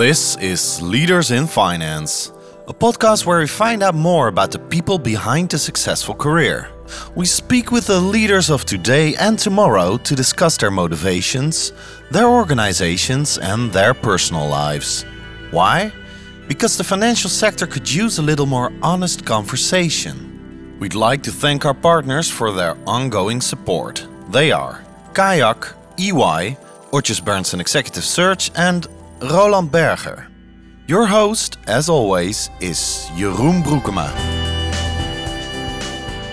This is Leaders in Finance, a podcast where we find out more about the people behind a successful career. We speak with the leaders of today and tomorrow to discuss their motivations, their organizations, and their personal lives. Why? Because the financial sector could use a little more honest conversation. We'd like to thank our partners for their ongoing support. They are Kayak, EY, Odgers Berndtson Executive Search, and Roland Berger. Your host, as always, is Jeroen Broekema.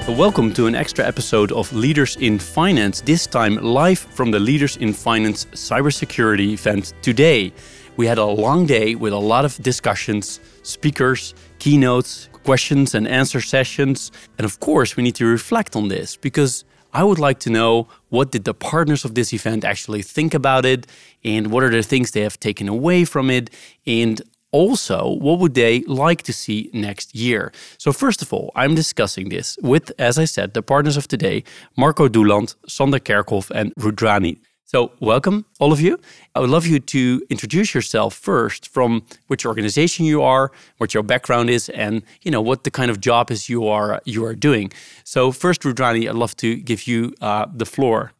Welcome to an extra episode of Leaders in Finance, this time live from the Leaders in Finance cybersecurity event today. We had a long day with a lot of discussions, speakers, keynotes, questions and answer sessions. And of course, we need to reflect on this because I would like to know what did the partners of this event actually think about it and what are the things they have taken away from it and also what would they like to see next year. So first of all, I'm discussing this with as I said the partners of today, Marco Doeland, Sander Kerkhoff and Rudrani. So, welcome, all of you. I would love you to introduce yourself first from which organization you are, what your background is, and you know what the kind of job is you are you are doing. So, first, Rudrani, I'd love to give you uh, the floor.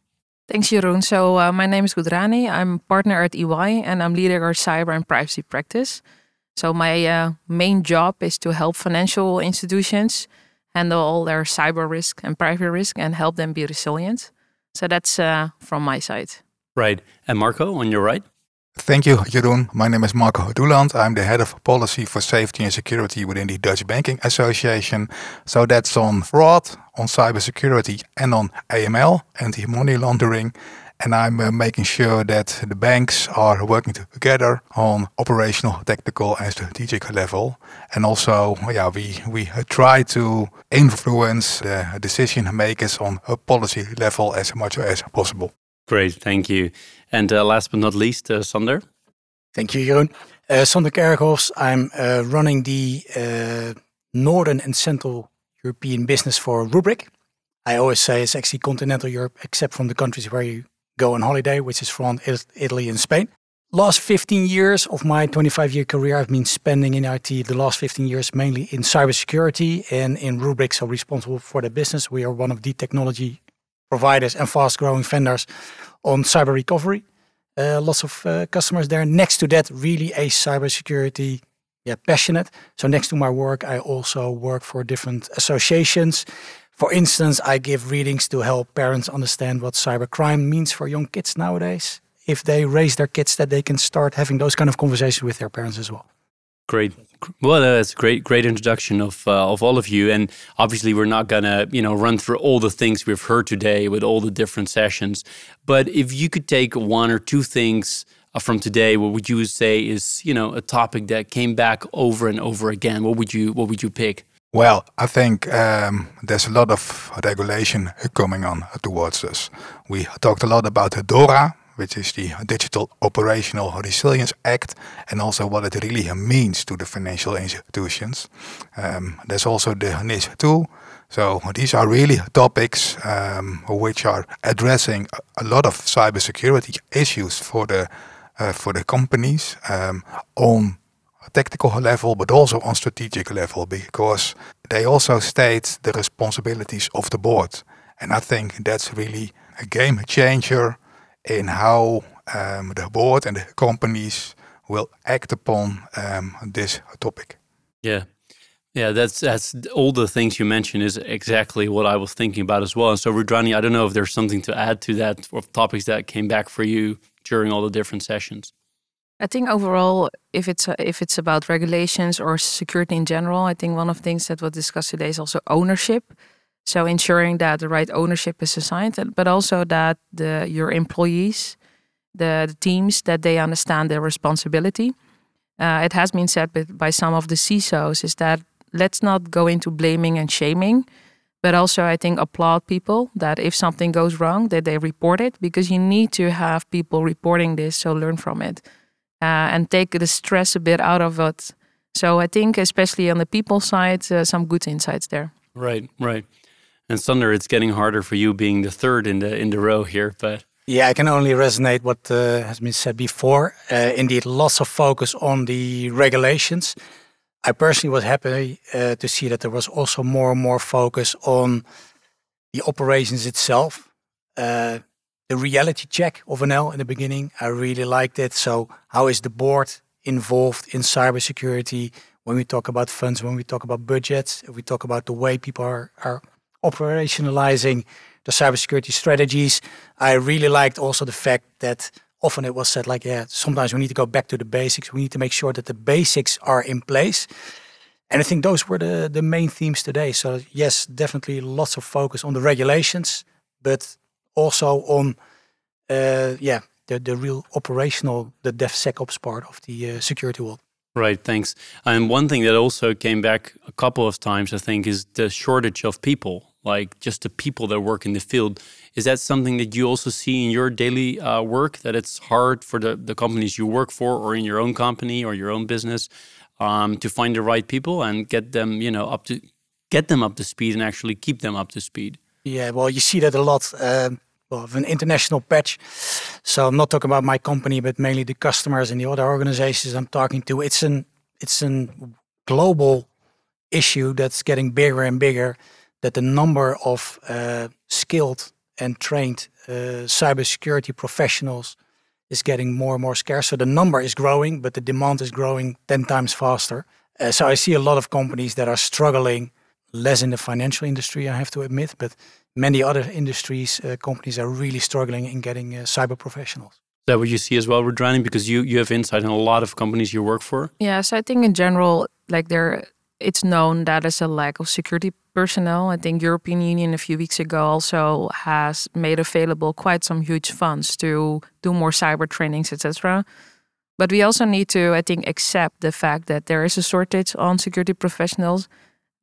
Thanks, Jeroen. So, uh, my name is Rudrani. I'm partner at EY, and I'm leading our cyber and privacy practice. So, my uh, main job is to help financial institutions handle all their cyber risk and privacy risk, and help them be resilient. So that's uh, from my side. Right. And Marco, on your right? Thank you, Jeroen. My name is Marco Doeland. I'm the head of policy for safety and security within the Dutch Banking Association. So that's on fraud, on cybersecurity, and on AML, anti-money laundering. And I'm uh, making sure that the banks are working together on operational, technical, and strategic level. And also, yeah, we we try to influence the decision makers on a policy level as much as possible. Great, thank you. And uh, last but not least, uh, Sander. Thank you, Jeroen. Uh, Sander Kerkhoffs. I'm uh, running the uh, Northern and Central European business for Rubrik. I always say it's actually continental Europe, except from the countries where you go on holiday, which is France, Italy, and Spain. Last 15 years of my 25 year career, I've been spending in IT the last 15 years mainly in cybersecurity and in Rubrik, so responsible for the business. We are one of the technology providers and fast growing vendors on cyber recovery. Uh, lots of uh, customers there. Next to that, really a cybersecurity yeah, passionate. So next to my work, I also work for different associations. For instance, I give readings to help parents understand what cybercrime means for young kids nowadays. If they raise their kids, that they can start having those kind of conversations with their parents as well. Great. Well, that's a great, great introduction of uh, of all of you, and obviously we're not gonna, you know, run through all the things we've heard today with all the different sessions. But if you could take one or two things uh, from today, what would you say is, you know, a topic that came back over and over again? What would you, what would you pick? Well, I think um, there's a lot of regulation coming on towards us. We talked a lot about the DORA, which is the Digital Operational Resilience Act, and also what it really means to the financial institutions. Um, there's also the NIS 2. So these are really topics um, which are addressing a lot of cybersecurity issues for the uh, for the companies um, on tactical level, but also on strategic level, because they also state the responsibilities of the board, and I think that's really a game changer in how um, the board and the companies will act upon um, this topic. Yeah. Yeah, that's that's all the things you mentioned is exactly what I was thinking about as well. And so, Rudrani, I don't know if there's something to add to that or topics that came back for you during all the different sessions. I think overall, if it's if it's about regulations or security in general, I think one of the things that we'll discuss today is also ownership. So ensuring that the right ownership is assigned, but also that the your employees, the, the teams, that they understand their responsibility. Uh, it has been said by some of the CISOs is that let's not go into blaming and shaming, but also I think applaud people that if something goes wrong, that they report it because you need to have people reporting this, so learn from it uh, and take the stress a bit out of it. So I think especially on the people side, uh, some good insights there. Right, right. And Sander, it's getting harder for you being the third in the in the row here, but Yeah, I can only resonate what uh, has been said before. Uh, indeed, lots of focus on the regulations. I personally was happy uh, to see that there was also more and more focus on the operations itself. Uh, the reality check of NL in the beginning, I really liked it. So, how is the board involved in cybersecurity when we talk about funds, when we talk about budgets, if we talk about the way people are, are operationalizing the cybersecurity strategies. I really liked also the fact that often it was said like, yeah, sometimes we need to go back to the basics. We need to make sure that the basics are in place. And I think those were the, the main themes today. So yes, definitely lots of focus on the regulations, but also on, uh, yeah, the, the real operational, the DevSecOps part of the uh, security world. Right, thanks. And one thing that also came back a couple of times, I think, is the shortage of people, like just the people that work in the field. Is that something that you also see in your daily uh, work, that it's hard for the, the companies you work for or in your own company or your own business um, to find the right people and get them, you know, up to get them up to speed and actually keep them up to speed? Yeah, well, you see that a lot. Um, of an international patch. So I'm not talking about my company, but mainly the customers and the other organizations I'm talking to. It's an it's a global issue that's getting bigger and bigger. That the number of uh, skilled and trained uh, cybersecurity professionals is getting more and more scarce. So the number is growing, but the demand is growing ten times faster. Uh, so I see a lot of companies that are struggling, less in the financial industry, I have to admit, but many other industries, uh, companies are really struggling in getting uh, cyber professionals. Is that what you see as well, Rudrani? Because you you have insight in a lot of companies you work for. Yes, I think in general, like there, it's known that there's a lack of security personnel. I think European Union a few weeks ago also has made available quite some huge funds to do more cyber trainings, etc. But we also need to, I think, accept the fact that there is a shortage on security professionals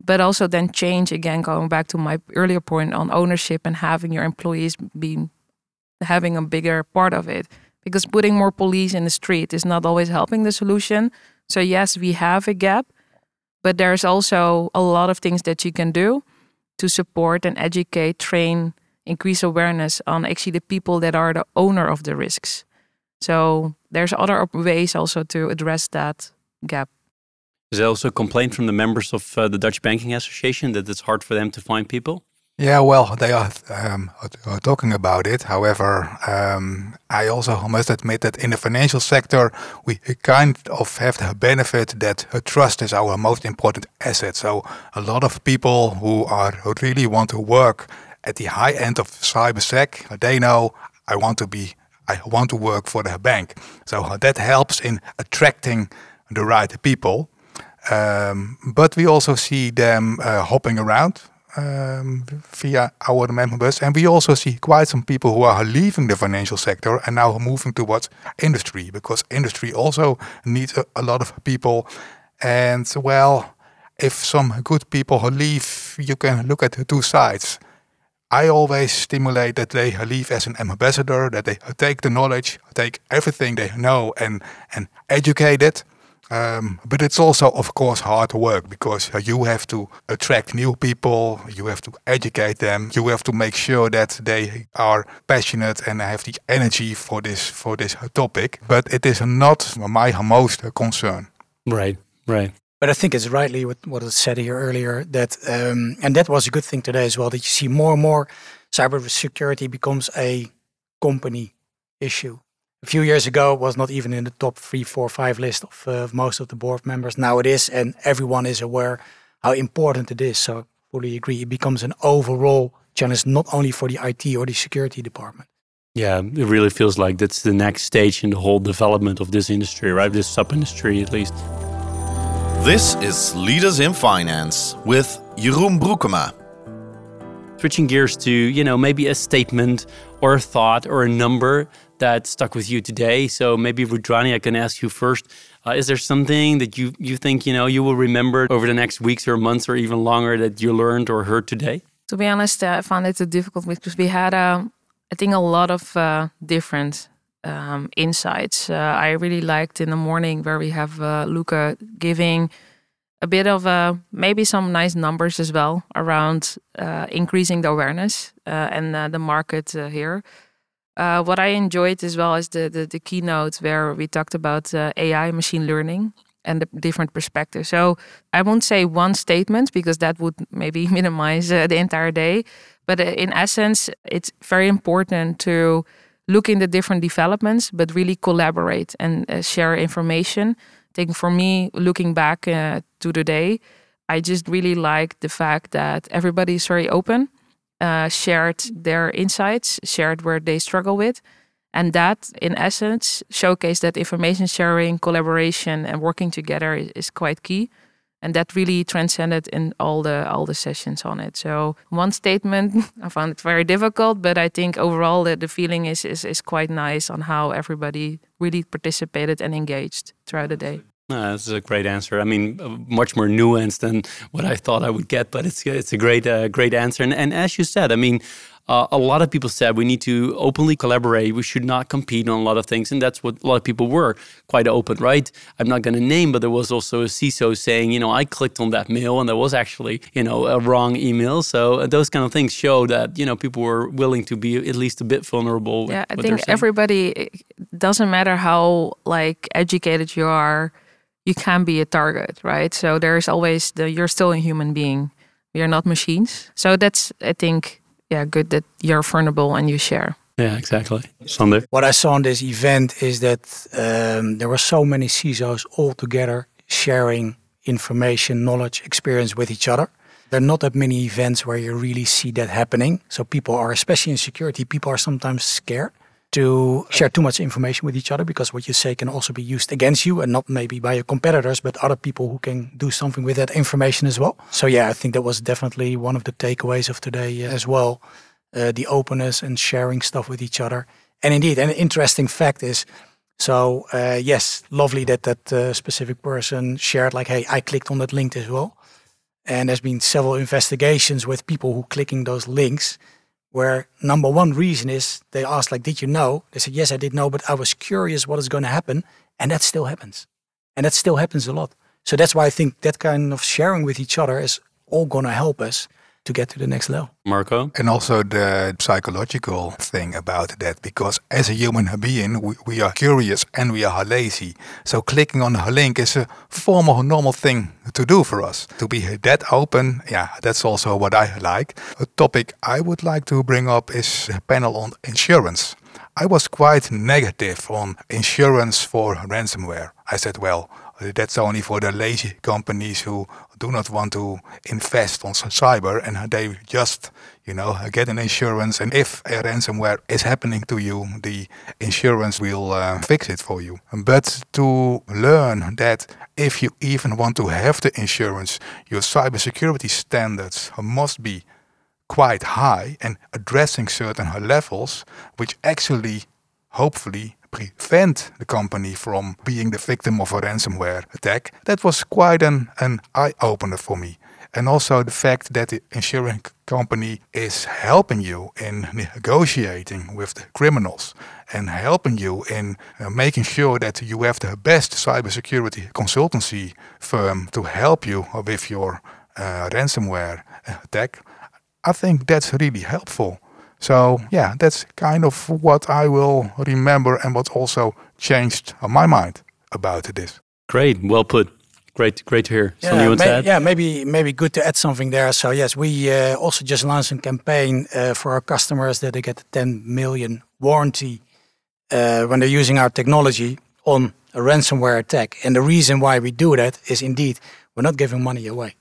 but also then change again going back to my earlier point on ownership and having your employees be having a bigger part of it. Because putting more police in the street is not always helping the solution. So yes we have a gap but there's also a lot of things that you can do to support and educate train increase awareness on actually the people that are the owner of the risks. So there's other ways also to address that gap is there also a complaint from the members of uh, the Dutch Banking Association that it's hard for them to find people? Yeah, well, they are, um, are talking about it. However, um, I also must admit that in the financial sector, we kind of have the benefit that trust is our most important asset. So a lot of people who are who really want to work at the high end of cybersec, they know I want to be, I want to work for the bank. So that helps in attracting the right people. Um, but we also see them uh, hopping around um, via our members, and we also see quite some people who are leaving the financial sector and now moving towards industry because industry also needs a, a lot of people. And well, if some good people leave, you can look at the two sides. I always stimulate that they leave as an ambassador, that they take the knowledge, take everything they know and, and educate it. Um, but it's also, of course, hard work because you have to attract new people, you have to educate them, you have to make sure that they are passionate and have the energy for this for this topic. But it is not my most concern. Right, right. But I think it's rightly what, what was said here earlier that, um, and that was a good thing today as well, that you see more and more cybersecurity becomes a company issue a few years ago it was not even in the top three, four, five list of uh, most of the board members. Now it is, and everyone is aware how important it is. So I fully agree. It becomes an overall challenge, not only for the IT or the security department. Yeah, it really feels like that's the next stage in the whole development of this industry, right? This sub industry, at least. This is Leaders in Finance with Jeroen Broekema. Switching gears to, you know, maybe a statement or a thought or a number that stuck with you today. So maybe Rudrani, I can ask you first. Uh, is there something that you you think you know you will remember over the next weeks or months or even longer that you learned or heard today? To be honest, I found it difficult because we had, uh, I think, a lot of uh, different um, insights. Uh, I really liked in the morning where we have uh, Luca giving a bit of uh, maybe some nice numbers as well around increasing the awareness and the market here. Uh, what I enjoyed as well is the, the, the keynote where we talked about uh, AI, machine learning, and the different perspectives. So I won't say one statement because that would maybe minimize uh, the entire day. But uh, in essence, it's very important to look in the different developments, but really collaborate and uh, share information. Think for me, looking back uh, to the day, I just really like the fact that everybody is very open, uh, shared their insights, shared where they struggle with. And that, in essence, showcased that information sharing, collaboration, and working together is, is quite key and that really transcended in all the all the sessions on it. So one statement, I found it very difficult, but I think overall the, the feeling is, is is quite nice on how everybody really participated and engaged throughout the day. Uh, this is a great answer. I mean, uh, much more nuanced than what I thought I would get, but it's it's a great uh, great answer. And, and as you said, I mean, uh, a lot of people said we need to openly collaborate. We should not compete on a lot of things, and that's what a lot of people were quite open, right? I'm not going to name, but there was also a CISO saying, you know, I clicked on that mail, and there was actually, you know, a wrong email. So uh, those kind of things show that you know people were willing to be at least a bit vulnerable. Yeah, I think everybody doesn't matter how like educated you are, you can be a target, right? So there's always the you're still a human being. We are not machines. So that's I think yeah, good that you're vulnerable and you share. Yeah, exactly. Sander? What I saw in this event is that um, there were so many CISOs all together sharing information, knowledge, experience with each other. There are not that many events where you really see that happening. So people are, especially in security, people are sometimes scared to share too much information with each other because what you say can also be used against you and not maybe by your competitors, but other people who can do something with that information as well. So, yeah, I think that was definitely one of the takeaways of today as well uh, the openness and sharing stuff with each other. And indeed, an interesting fact is so, uh, yes, lovely that that uh, specific person shared, like, hey, I clicked on that link as well. And there's been several investigations with people who clicking those links where number one reason is they asked like did you know? They said yes i did know but i was curious what is going to happen and that still happens. And that still happens a lot. So that's why i think that kind of sharing with each other is all going to help us to get to the next level. Marco? And also the psychological thing about that, because as a human being, we, we are curious and we are lazy. So clicking on a link is a form of a normal thing to do for us. To be that open, yeah, that's also what I like. A topic I would like to bring up is a panel on insurance. I was quite negative on insurance for ransomware. I said, well, that's only for the lazy companies who do not want to invest on cyber and they just, you know, get an insurance. And if a ransomware is happening to you, the insurance will uh, fix it for you. But to learn that if you even want to have the insurance, your cybersecurity standards must be quite high and addressing certain levels, which actually, hopefully, prevent the company from being the victim of a ransomware attack. That was quite an, an eye opener for me. And also the fact that the insurance company is helping you in negotiating with the criminals and helping you in uh, making sure that you have the best cybersecurity consultancy firm to help you with your uh, ransomware attack. I think that's really helpful. So yeah, that's kind of what I will remember and what also changed my mind about this. Great, well put. Great, great to hear. Yeah, may, yeah, maybe maybe good to add something there. So yes, we uh, also just launched a campaign uh, for our customers that they get a 10 million warranty uh, when they're using our technology on a ransomware attack. And the reason why we do that is indeed we're not giving money away.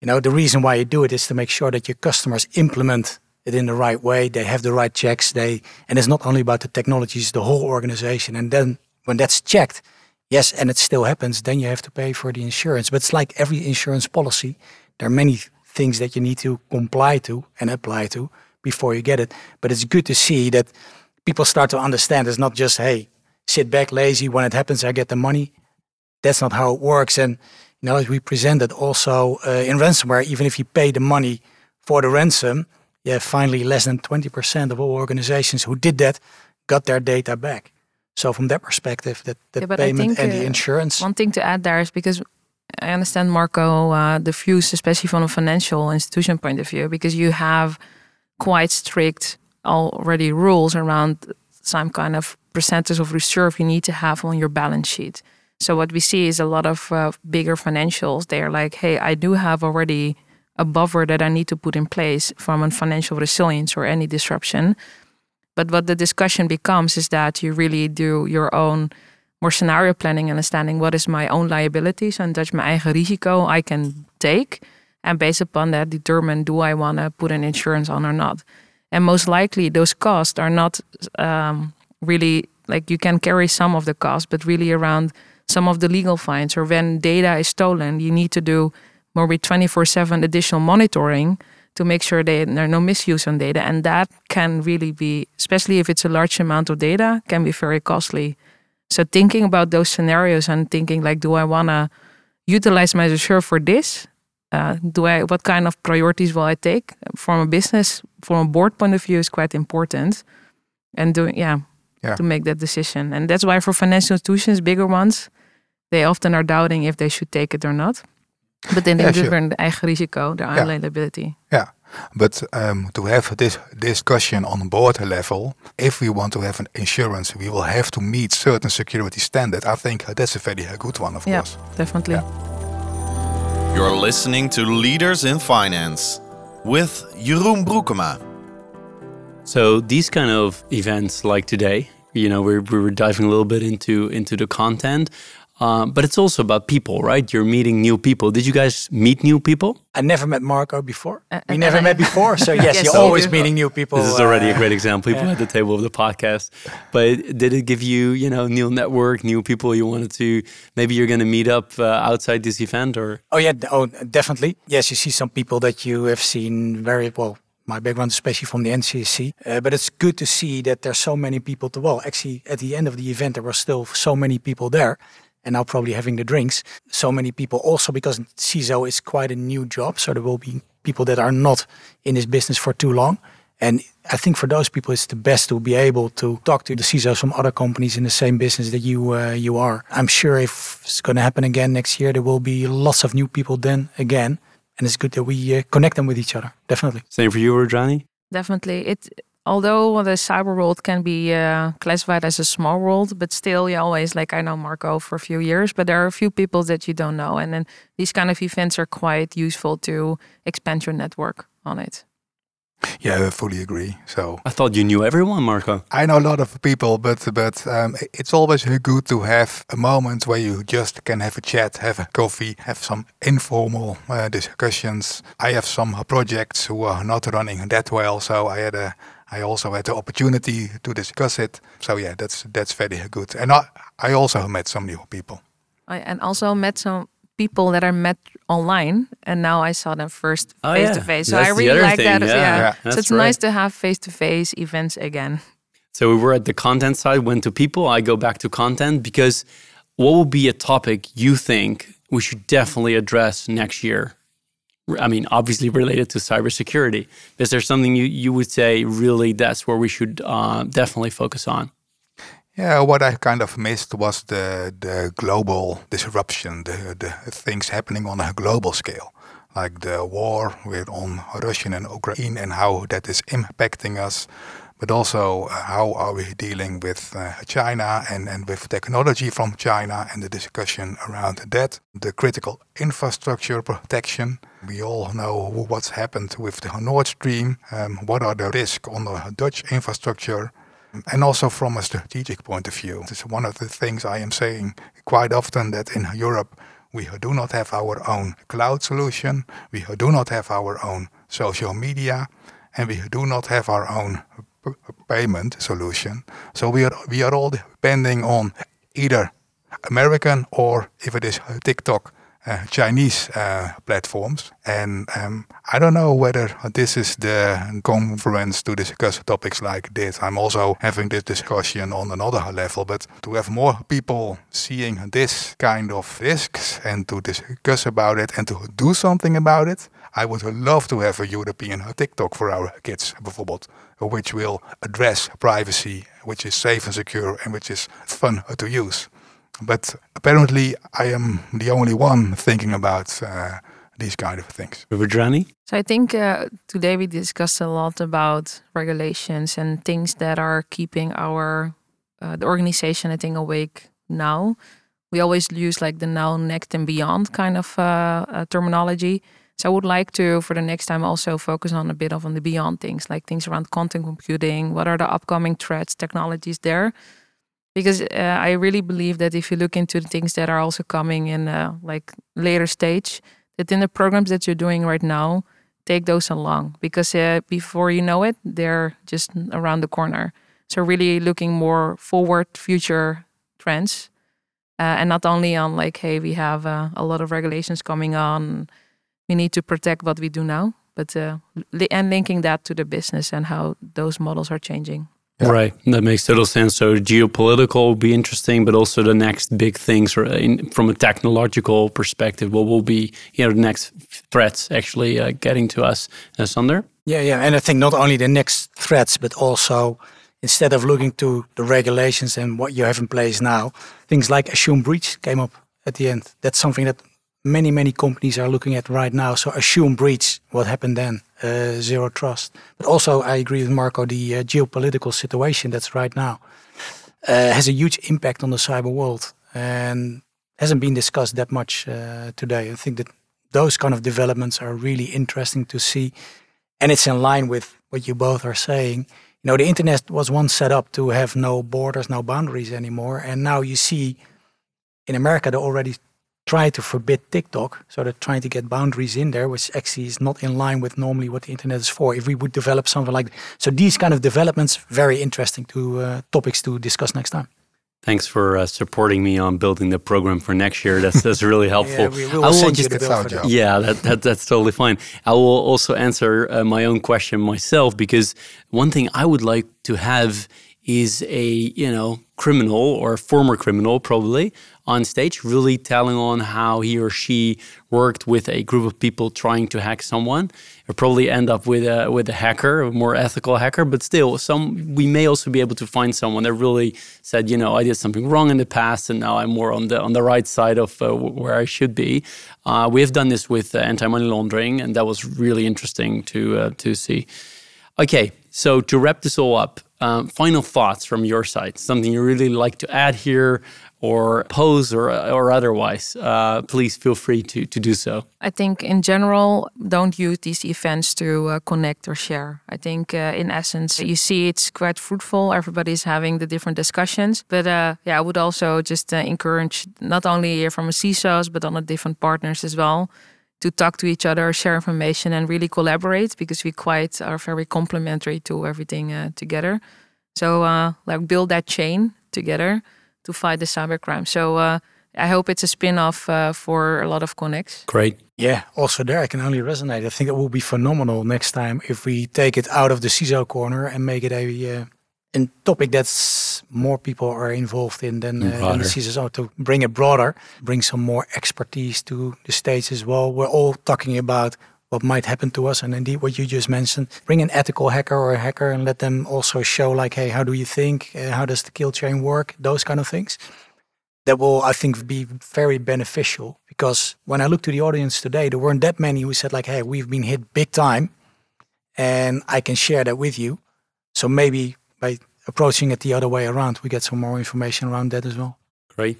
You know, the reason why you do it is to make sure that your customers implement it in the right way. They have the right checks. They and it's not only about the technologies, the whole organization. And then when that's checked, yes, and it still happens, then you have to pay for the insurance. But it's like every insurance policy. There are many things that you need to comply to and apply to before you get it. But it's good to see that people start to understand it's not just, hey, sit back lazy, when it happens, I get the money. That's not how it works. And you know, as we presented also uh, in ransomware, even if you pay the money for the ransom, yeah, finally less than 20% of all organizations who did that got their data back. So from that perspective, that the yeah, payment and the uh, insurance. One thing to add there is because I understand Marco uh, the views, especially from a financial institution point of view, because you have quite strict already rules around some kind of percentage of reserve you need to have on your balance sheet. So what we see is a lot of uh, bigger financials. They are like, hey, I do have already a buffer that I need to put in place from a financial resilience or any disruption. But what the discussion becomes is that you really do your own more scenario planning, understanding what is my own liabilities and that's my eigen risico I can take. And based upon that, determine do I want to put an insurance on or not. And most likely, those costs are not um, really like you can carry some of the cost, but really around some of the legal fines or when data is stolen, you need to do more with 24 7 additional monitoring to make sure that there are no misuse on data. And that can really be, especially if it's a large amount of data, can be very costly. So thinking about those scenarios and thinking like, do I want to utilize my reserve for this? Uh, do I what kind of priorities will I take from a business from a board point of view is quite important, and doing yeah, Yeah. to make that decision. And that's why for financial institutions, bigger ones, they often are doubting if they should take it or not. But then they Yeah, do sure. their eigen risico, their own Yeah. liability. Yeah, but um, to have this discussion on board level, if we want to have an insurance, we will have to meet certain security standard. I think that's a very good one, of Yeah, course. definitely. You're listening to Leaders in Finance with Jeroen Broekema. So these kind of events like today, you know, we we were diving a little bit into into the content, um, but it's also about people, right? You're meeting new people. Did you guys meet new people? I never met Marco before. Uh, we never uh, met before, so yes, Yes, you're you always do. meeting new people. This is already a uh, great example. People yeah. at the table of the podcast. But did it give you, you know, new network, new people you wanted to? Maybe you're going to meet up uh, outside this event, or Oh yeah, oh definitely. Yes, you see some people that you have seen very well. My background, especially from the NCSC, uh, but it's good to see that there's so many people. To well, actually, at the end of the event, there were still so many people there, and now probably having the drinks. So many people also because CISO is quite a new job, so there will be people that are not in this business for too long. And I think for those people, it's the best to be able to talk to the CISOs from other companies in the same business that you uh, you are. I'm sure if it's going to happen again next year, there will be lots of new people then again, and it's good that we uh, connect them with each other. Definitely. same for you, Rajani? Definitely. It although the cyber world can be uh, classified as a small world, but still you always like I know Marco for a few years, but there are a few people that you don't know. And then these kind of events are quite useful to expand your network on it. Yeah, I fully agree. So I thought you knew everyone, Marco. I know a lot of people, but but um, it's always good to have a moment where you just can have a chat, have a coffee, have some informal uh, discussions. I have some projects who are not running that well, so I had a I also had the opportunity to discuss it. So yeah, that's that's very good. And I I also met some new people. I and also met some people that I met online, and now I saw them first Oh, face yeah. to face. So That's I the really other like thing, that. yeah. Yeah, Yeah, so it's right. nice to have face to face events again. So we were at the content side, went to people. I go back to content because what will be a topic you think we should definitely address next year? I mean, obviously related to cybersecurity. Is there something you, you would say really that's where we should uh, definitely focus on? Yeah, what I kind of missed was the the global disruption, the the things happening on a global scale, like the war with on Russia and Ukraine and how that is impacting us, but also uh, how are we dealing with uh, China and and with technology from China and the discussion around that, the critical infrastructure protection. We all know what's happened with the Nord Stream. Um, what are the risks on the Dutch infrastructure? And also from a strategic point of view, It's one of the things I am saying quite often that in Europe we do not have our own cloud solution, we do not have our own social media, and we do not have our own payment solution. So we are we are all depending on either American or if it is TikTok, uh, Chinese uh, platforms. And um, I don't know whether this is the conference to discuss topics like this. I'm also having this discussion on another level, but to have more people seeing this kind of risks and to discuss about it and to do something about it, I would love to have a European TikTok for our kids, bijvoorbeeld, which will address privacy, which is safe and secure, and which is fun to use. But apparently, I am the only one thinking about uh, these kind of things. Rudrani? So I think uh, today we discussed a lot about regulations and things that are keeping our uh, the organization I think awake now. We always use like the now, next, and beyond kind of uh, uh, terminology. So I would like to, for the next time, also focus on a bit of on the beyond things, like things around quantum computing. What are the upcoming threats, technologies there? Because uh, I really believe that if you look into the things that are also coming in uh, like later stage, that in the programs that you're doing right now, take those along because uh, before you know it, they're just around the corner. So really looking more forward, future trends, uh, and not only on like, hey, we have uh, a lot of regulations coming on, we need to protect what we do now, but uh, li- and linking that to the business and how those models are changing. Yeah. Right, that makes total sense. So geopolitical will be interesting, but also the next big things or in, from a technological perspective, what will be you know the next threats actually uh, getting to us? Uh, Sander? Yeah, yeah. And I think not only the next threats, but also instead of looking to the regulations and what you have in place now, things like assume breach came up at the end. That's something that many, many companies are looking at right now. So assume breach, what happened then? Uh, zero trust. But also, I agree with Marco, the uh, geopolitical situation that's right now uh, has a huge impact on the cyber world and hasn't been discussed that much uh, today. I think that those kind of developments are really interesting to see. And it's in line with what you both are saying. You know, the internet was once set up to have no borders, no boundaries anymore. And now you see in America, they already try to forbid TikTok. So they're trying to get boundaries in there, which actually is not in line with normally what the internet is for. If we would develop something like that. so, these kind of developments very interesting to uh, topics to discuss next time. Thanks for uh, supporting me on building the program for next year. That's that's really helpful. yeah, we, will I will send you the That's bill for. Yeah, that, that that's totally fine. I will also answer uh, my own question myself because one thing I would like to have is a you know criminal or former criminal probably on stage really telling on how he or she worked with a group of people trying to hack someone or probably end up with a with a hacker a more ethical hacker but still some we may also be able to find someone that really said you know i did something wrong in the past and now i'm more on the on the right side of uh, where i should be uh, we have done this with uh, anti-money laundering and that was really interesting to uh, to see Okay, so to wrap this all up, um, final thoughts from your side. Something you really like to add here, or pose, or or otherwise. Uh, please feel free to to do so. I think in general, don't use these events to uh, connect or share. I think uh, in essence, you see it's quite fruitful. Everybody's having the different discussions. But uh, yeah, I would also just uh, encourage not only here from a CISOs, but on the different partners as well to talk to each other, share information, and really collaborate because we quite are very complementary to everything uh, together. So like build that chain together to fight the cybercrime. So uh, I hope it's a spin-off uh, for a lot of connects. Great. Yeah, also there I can only resonate. I think it will be phenomenal next time if we take it out of the CISO corner and make it a uh, a topic that's more people are involved in than, uh, than Broader. the CISO. To bring it broader, bring some more expertise to the stage as well. We're all talking about what might happen to us, and indeed what you just mentioned. Bring an ethical hacker or a hacker and let them also show like, hey, how do you think? Uh, how does the kill chain work? Those kind of things that will i think be very beneficial because when i look to the audience today there weren't that many who said like hey we've been hit big time and i can share that with you so maybe by approaching it the other way around we get some more information around that as well Great.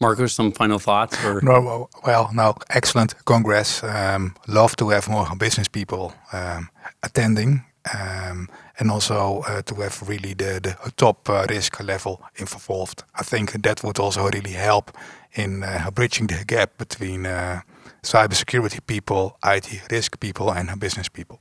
Marco, some final thoughts? Or No, well- no, excellent congress. Um, love to have more business people um, attending, um, and also uh, to have really the, the top uh, risk level involved. I think that would also really help in uh, bridging the gap between uh, cybersecurity people, IT risk people, and business people.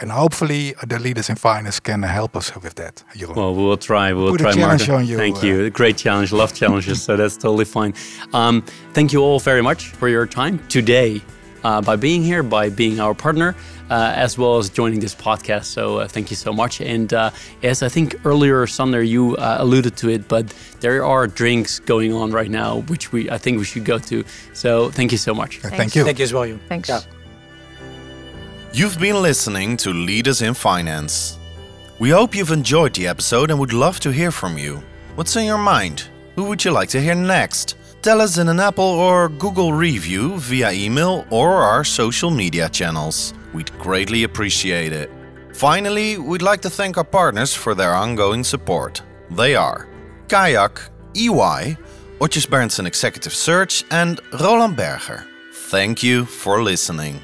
And hopefully, uh, the leaders in finance can help us with that. Jeroen. Well, we'll try. We'll Put a try, challenge Marco. on you, Thank uh, you. Great challenge. Love challenges. so that's totally fine. Um, thank you all very much for your time today uh, by being here, by being our partner, uh, as well as joining this podcast. So uh, thank you so much. And uh, as I think earlier, Sander, you uh, alluded to it, but there are drinks going on right now, which we I think we should go to. So thank you so much. Uh, Thank you. thank you as well you Thanks. Yeah. You've been listening to Leaders in Finance. We hope you've enjoyed the episode and would love to hear from you. What's in your mind? Who would you like to hear next? Tell us in an Apple or Google review via email or our social media channels. We'd greatly appreciate it. Finally, we'd like to thank our partners for their ongoing support. They are Kayak, EY, Odgers Berndtson Executive Search, and Roland Berger. Thank you for listening.